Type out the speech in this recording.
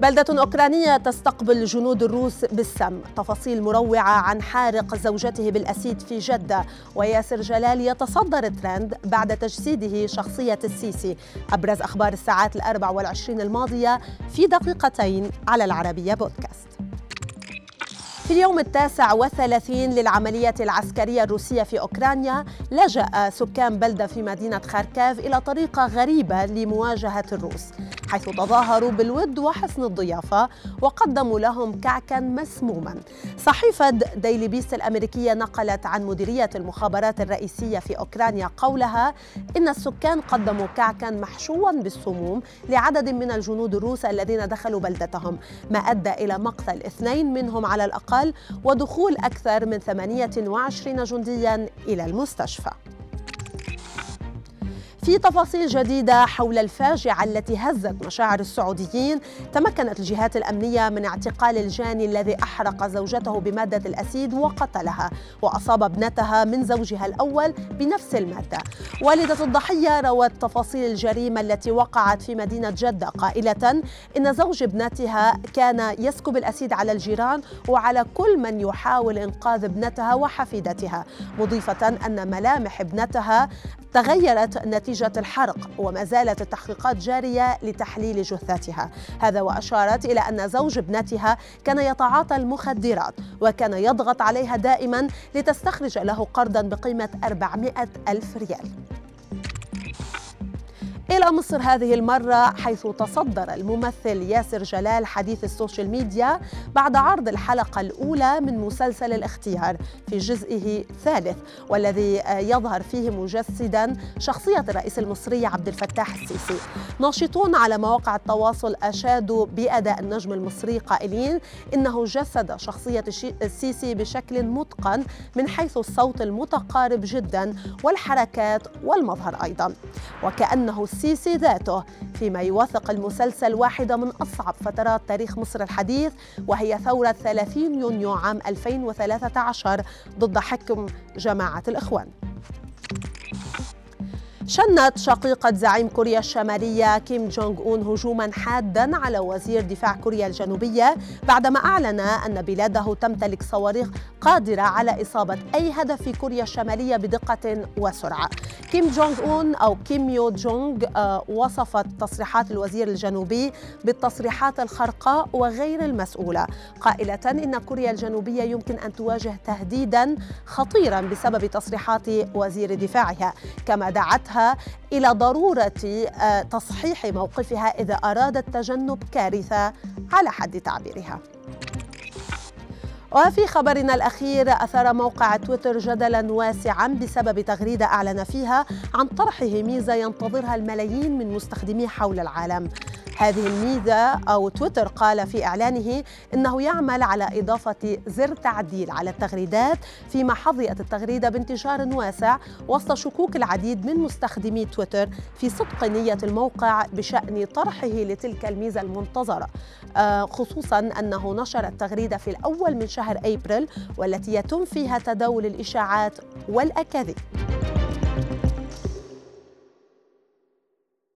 بلدة أوكرانية تستقبل جنود الروس بالسم. تفاصيل مروعة عن حارق زوجته بالأسيد في جدة. وياسر جلال يتصدر الترند بعد تجسيده شخصية السيسي. أبرز أخبار الساعات الأربع والعشرين الماضية في دقيقتين على العربية بودكاست. في اليوم التاسع والثلاثين للعملية العسكرية الروسية في أوكرانيا لجأ سكان بلدة في مدينة خاركاف إلى طريقة غريبة لمواجهة الروس. حيث تظاهروا بالود وحسن الضيافة وقدموا لهم كعكا مسموما. صحيفة ديلي بيست الأمريكية نقلت عن مديرية المخابرات الرئيسية في أوكرانيا قولها إن السكان قدموا كعكا محشوا بالسموم لعدد من الجنود الروس الذين دخلوا بلدتهم ما أدى إلى مقتل اثنين منهم على الأقل ودخول أكثر من 28 جنديا إلى المستشفى. في تفاصيل جديدة حول الفاجعة التي هزت مشاعر السعوديين تمكنت الجهات الأمنية من اعتقال الجاني الذي أحرق زوجته بمادة الأسيد وقتلها وأصاب ابنتها من زوجها الأول بنفس المادة. والدة الضحية روت تفاصيل الجريمة التي وقعت في مدينة جدة قائلة إن زوج ابنتها كان يسكب الأسيد على الجيران وعلى كل من يحاول إنقاذ ابنتها وحفيدتها مضيفة أن ملامح ابنتها تغيرت نتيجة الحرق وما زالت التحقيقات جارية لتحليل جثتها هذا وأشارت إلى أن زوج ابنتها كان يتعاطى المخدرات وكان يضغط عليها دائما لتستخرج له قرضا بقيمة 400 ألف ريال. إلى مصر هذه المرة حيث تصدر الممثل ياسر جلال حديث السوشيال ميديا بعد عرض الحلقة الأولى من مسلسل الاختيار في جزئه الثالث والذي يظهر فيه مجسدا شخصية الرئيس المصري عبد الفتاح السيسي. ناشطون على مواقع التواصل أشادوا بأداء النجم المصري قائلين إنه جسد شخصية السيسي بشكل متقن من حيث الصوت المتقارب جدا والحركات والمظهر أيضا. وكأنه السيسي ذاته فيما يوثق المسلسل واحدة من أصعب فترات تاريخ مصر الحديث وهي ثورة 30 يونيو عام 2013 ضد حكم جماعة الإخوان. شنت شقيقة زعيم كوريا الشمالية كيم جونغ أون هجوما حادا على وزير دفاع كوريا الجنوبية بعدما أعلن أن بلاده تمتلك صواريخ قادرة على إصابة أي هدف في كوريا الشمالية بدقة وسرعة. كيم جونغ أون أو كيم يو جونغ آه، وصفت تصريحات الوزير الجنوبي بالتصريحات الخرقاء وغير المسؤولة قائلة إن كوريا الجنوبية يمكن أن تواجه تهديدا خطيرا بسبب تصريحات وزير دفاعها. كما دعتها إلى ضرورة آه، تصحيح موقفها إذا أرادت تجنب كارثة على حد تعبيرها. وفي خبرنا الأخير أثار موقع تويتر جدلا واسعا بسبب تغريدة أعلن فيها عن طرحه ميزة ينتظرها الملايين من مستخدميه حول العالم. هذه الميزة أو تويتر قال في إعلانه إنه يعمل على إضافة زر تعديل على التغريدات فيما حظيت التغريدة بانتشار واسع وسط شكوك العديد من مستخدمي تويتر في صدق نية الموقع بشأن طرحه لتلك الميزة المنتظرة. آه، خصوصا أنه نشر التغريدة في الأول من شهر أبريل والتي يتم فيها تداول الإشاعات والأكاذيب.